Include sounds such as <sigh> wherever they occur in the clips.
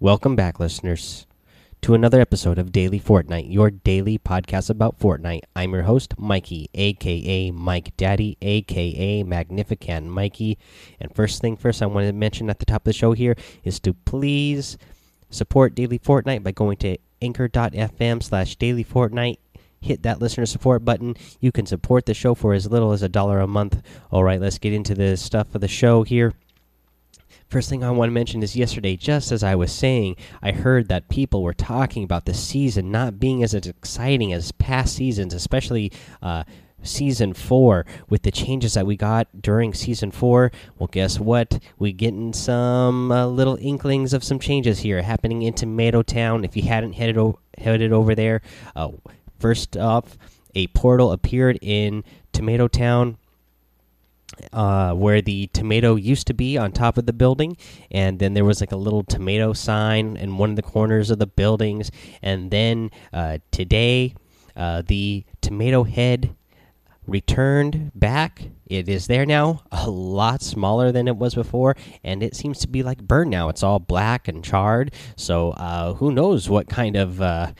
Welcome back, listeners, to another episode of Daily Fortnite, your daily podcast about Fortnite. I'm your host, Mikey, aka Mike Daddy, aka Magnificent Mikey. And first thing first, I want to mention at the top of the show here is to please support Daily Fortnite by going to anchor.fm slash daily fortnite hit that listener support button. You can support the show for as little as a dollar a month. All right, let's get into the stuff of the show here. First thing I want to mention is yesterday, just as I was saying, I heard that people were talking about the season not being as exciting as past seasons, especially uh, season four with the changes that we got during season four. Well, guess what? We getting some uh, little inklings of some changes here happening in Tomato Town. If you hadn't headed headed over there, uh, first off, a portal appeared in Tomato Town uh, where the tomato used to be on top of the building, and then there was like a little tomato sign in one of the corners of the buildings. And then uh, today, uh, the tomato head returned back. It is there now, <laughs> a lot smaller than it was before, and it seems to be like burned now. It's all black and charred. So uh, who knows what kind of uh,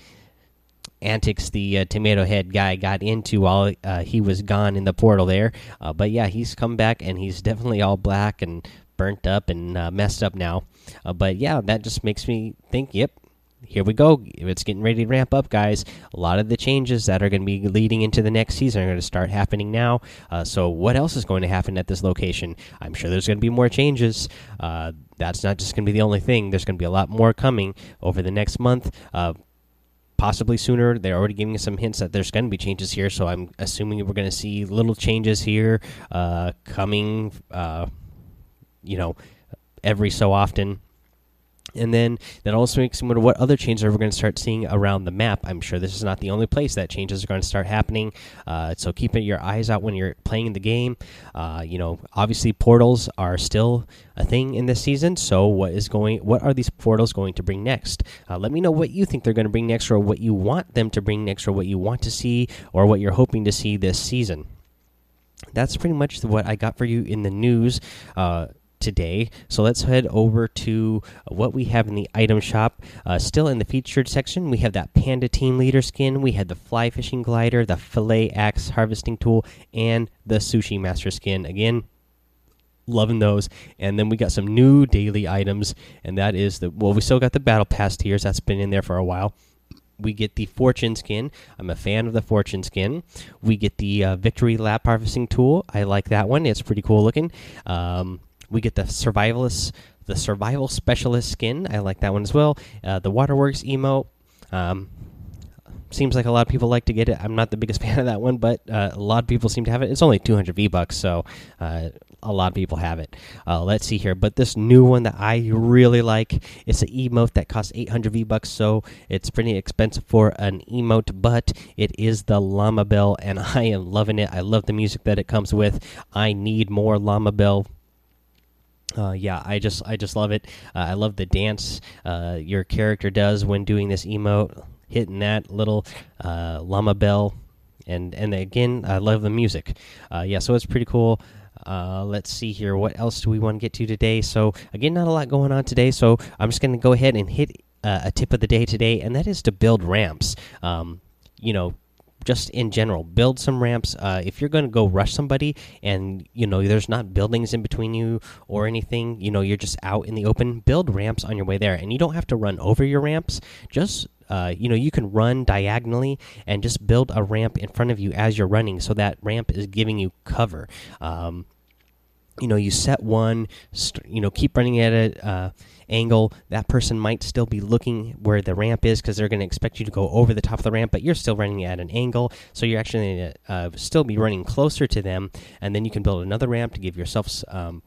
antics the uh, tomato head guy got into while uh, he was gone in the portal there. Uh, but yeah, he's come back and he's definitely all black and burnt up and uh, messed up now. Uh, but yeah, that just makes me think, yep. Here we go. It's getting ready to ramp up, guys. A lot of the changes that are going to be leading into the next season are going to start happening now. Uh, so, what else is going to happen at this location? I'm sure there's going to be more changes. that's not just going to be the only thing. There's going to be a lot more coming over the next month possibly sooner. They're already giving us some hints that there's going to be changes here, so I'm assuming we're going to see little changes here uh, coming, uh, you know, every so often. And then that also makes me wonder what other changes are we going to start seeing around the map. I'm sure this is not the only place that changes are going to start happening. Uh, so keep your eyes out when you're playing the game. Uh, you know, obviously portals are still a thing in this season. So what is going? What are these portals going to bring next? Uh, let me know what you think they're going to bring next, or what you want them to bring next, or what you want to see, or what you're hoping to see this season that's pretty much what I got for you in the news. Today. So let's head over to what we have in the item shop. Uh, still in the featured section, we have that Panda Team Leader skin. We had the Fly Fishing Glider, the Fillet Axe Harvesting Tool, and the Sushi Master skin. Again, loving those. And then we got some new daily items, and that is the well, we still got the Battle Pass tiers. That's been in there for a while we get the fortune skin. I'm a fan of the fortune skin. We get the uh, victory lap harvesting tool. I like that one. It's pretty cool looking. Um, we get the survivalist, the survival specialist skin. I like that one as well. Uh, the waterworks emote. Um, seems like a lot of people like to get it. I'm not the biggest <laughs> fan of that one, but uh, a lot of people seem to have it. It's only 200 V bucks, so uh, a lot of people have it. Uh, let's see here, but this new one that I really like, it's an emote that costs 800 V bucks, so it's pretty expensive for an emote, but it is the Llama Bell, and <laughs> I am loving it. I love the music that it comes with. I need more Llama Bell uh, yeah, I just I just love it. Uh, I love the dance uh, your character does when doing this emote, hitting that little uh, llama bell, and and again I love the music. Uh, yeah, so it's pretty cool. Uh, let's see here. What else do we want to get to today? So again, not a lot going on today. So I'm just going to go ahead and hit a tip of the day today, and that is to build ramps. Um, you know, just in general build some ramps. Uh, if you're going to go rush somebody and you know there's not buildings in between you or anything you know you're just out in the open build ramps on your way there. And you don't have to run over your ramps. Just uh, you know you can run diagonally and just build a ramp in front of you as you're running so that ramp is giving you cover. Um, you know you set one you know keep running at an uh, angle that person might still be looking where the ramp is because they're going to expect you to go over the top of the ramp but you're still running at an angle. So you're actually going to uh, still be running closer to them and then you can build another ramp to give yourself um,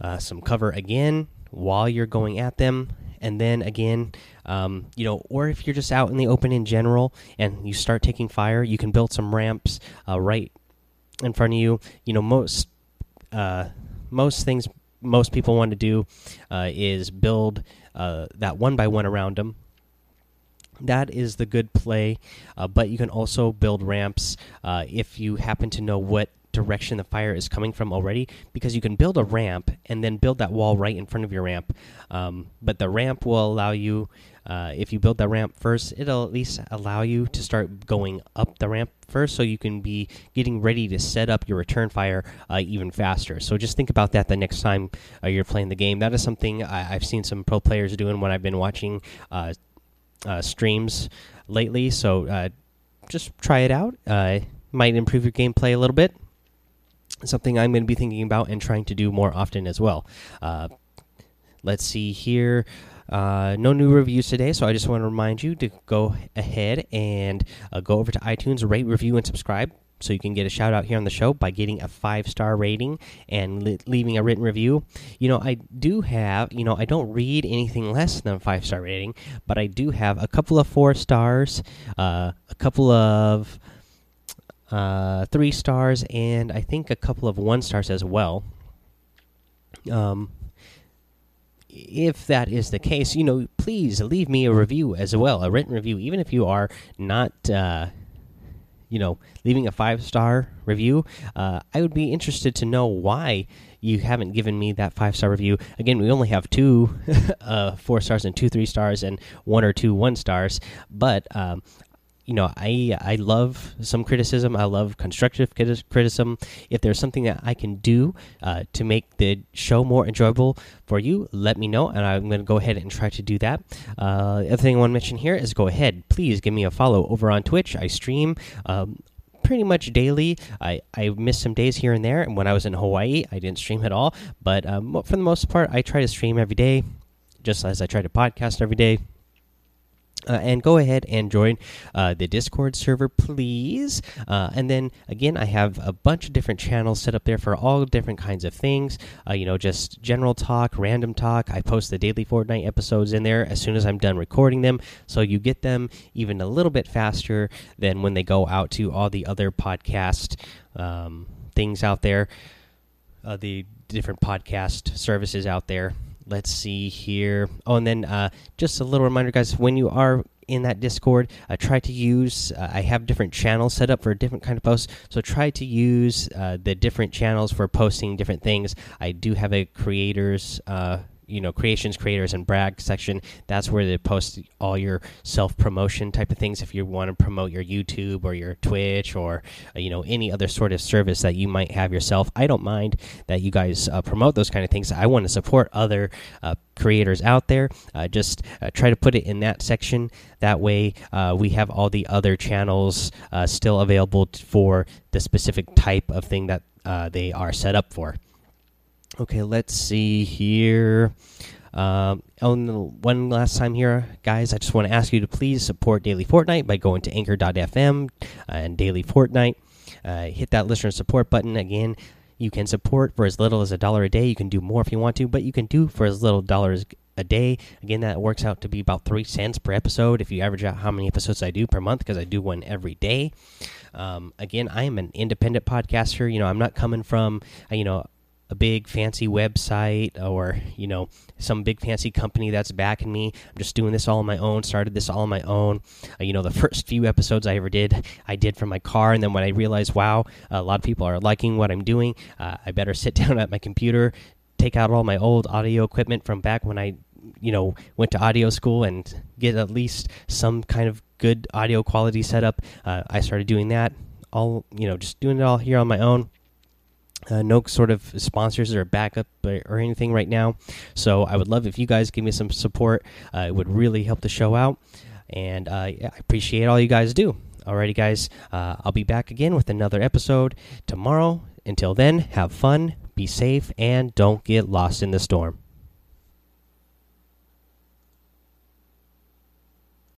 uh, some cover again while you're going at them. And then again um, you know or if you're just out in the open in general and you start taking fire you can build some ramps uh, right in front of you. You know most uh, most things most people want to do uh, is build uh, that one by one around them. That is the good play, uh, but you can also build ramps uh, if you happen to know what direction the fire is coming from already because you can build a ramp and then build that wall right in front of your ramp. Um, but the ramp will allow you, uh, if you build that ramp first, it'll at least allow you to start going up the ramp first so you can be getting ready to set up your return fire uh, even faster. So just think about that the next time uh, you're playing the game. That is something I, have seen some pro players doing when I've been watching uh, uh, streams lately. So uh, just try it out. Might improve your gameplay a little bit. Something I'm going to be thinking about and trying to do more often as well. Uh, let's see here. Uh, no new reviews today, so I just want to remind you to go ahead and uh, go over to iTunes, rate, review, and subscribe so you can get a shout out here on the show by getting a five star rating and leaving a written review. You know, I do have, you know, I don't read anything less than a five star rating, but I do have a couple of four stars, uh, a couple of uh, three stars, and I think a couple of one stars as well. Um, if that is the case, you know, please leave me a review as well, a written review, even if you are not. Uh, you know, leaving a five star review. Uh, I would be interested to know why you haven't given me that five star review. Again, we only have two <laughs> uh, four stars and two three stars and one or two one stars, but um, you know, I I love some criticism. I love constructive criticism. If there's something that I can do uh, to make the show more enjoyable for you, let me know, and I'm going to go ahead and try to do that. Uh, the other thing I want to mention here is go ahead, please give me a follow over on Twitch. I stream. Um, pretty much daily. I, I missed some days here and there. And when I was in Hawaii, I didn't stream at all. But um, for the most part, I try to stream every day, just as I try to podcast every day. Uh, and go ahead and join uh, the Discord server, please. Uh, and then again, I have a bunch of different channels set up there for all different kinds of things. Uh, you know, just general talk, random talk. I post the daily Fortnite episodes in there as soon as I'm done recording them, so you get them even a little bit faster than when they go out to all the other podcast um, things out there, uh, the different podcast services out there let's see here. Oh, and then uh, just a little reminder, guys, when you are in that Discord, uh, try to use. Uh, I have different channels set up for different kind of posts, so try to use uh, the different channels for posting different things. I do have a creators uh, you know creations creators and brag section that's where they post all your self promotion type of things. If you want to promote your youtube or your twitch or uh, you know any other sort of service that you might have yourself i don't mind that you guys uh, promote those kind of things. I want to support other uh, creators out there. Uh, just uh, try to put it in that section. That way uh, we have all the other channels still available for the specific type of thing that they are set up for Okay, let's see here. Um, oh, one last time here, guys, I just want to ask you to please support Daily Fortnite by going to anchor.fm uh, and Daily Fortnite. Uh, hit that listener support button. Again, you can support for as little as a dollar a day. You can do more if you want to, but you can do for as little dollars a day. Again, that works out to be about three cents per episode if you average out how many episodes I do per month because I do one every day. Um, again, I am an independent podcaster. You know, I'm not coming from, uh, you know, a big fancy website or you know some big fancy company that's backing me. I'm just doing this all on my own started this all on my own. Uh, you know the first few episodes i ever did i did from my car and then when i realized wow a lot of people are liking what i'm doing uh, i better sit <laughs> down at my computer take out all my old audio equipment from back when i you know went to audio school and get at least some kind of good audio quality setup. Uh, i started doing that all you know just doing it all here on my own uh, no sort of sponsors or backup or, anything right now. So I would love if you guys give me some support. Uh, it would really help the show out. And uh, yeah, I appreciate all you guys do. Alrighty, guys. Uh, I'll be back again with another episode tomorrow. Until then, have fun, be safe, and don't get lost in the storm.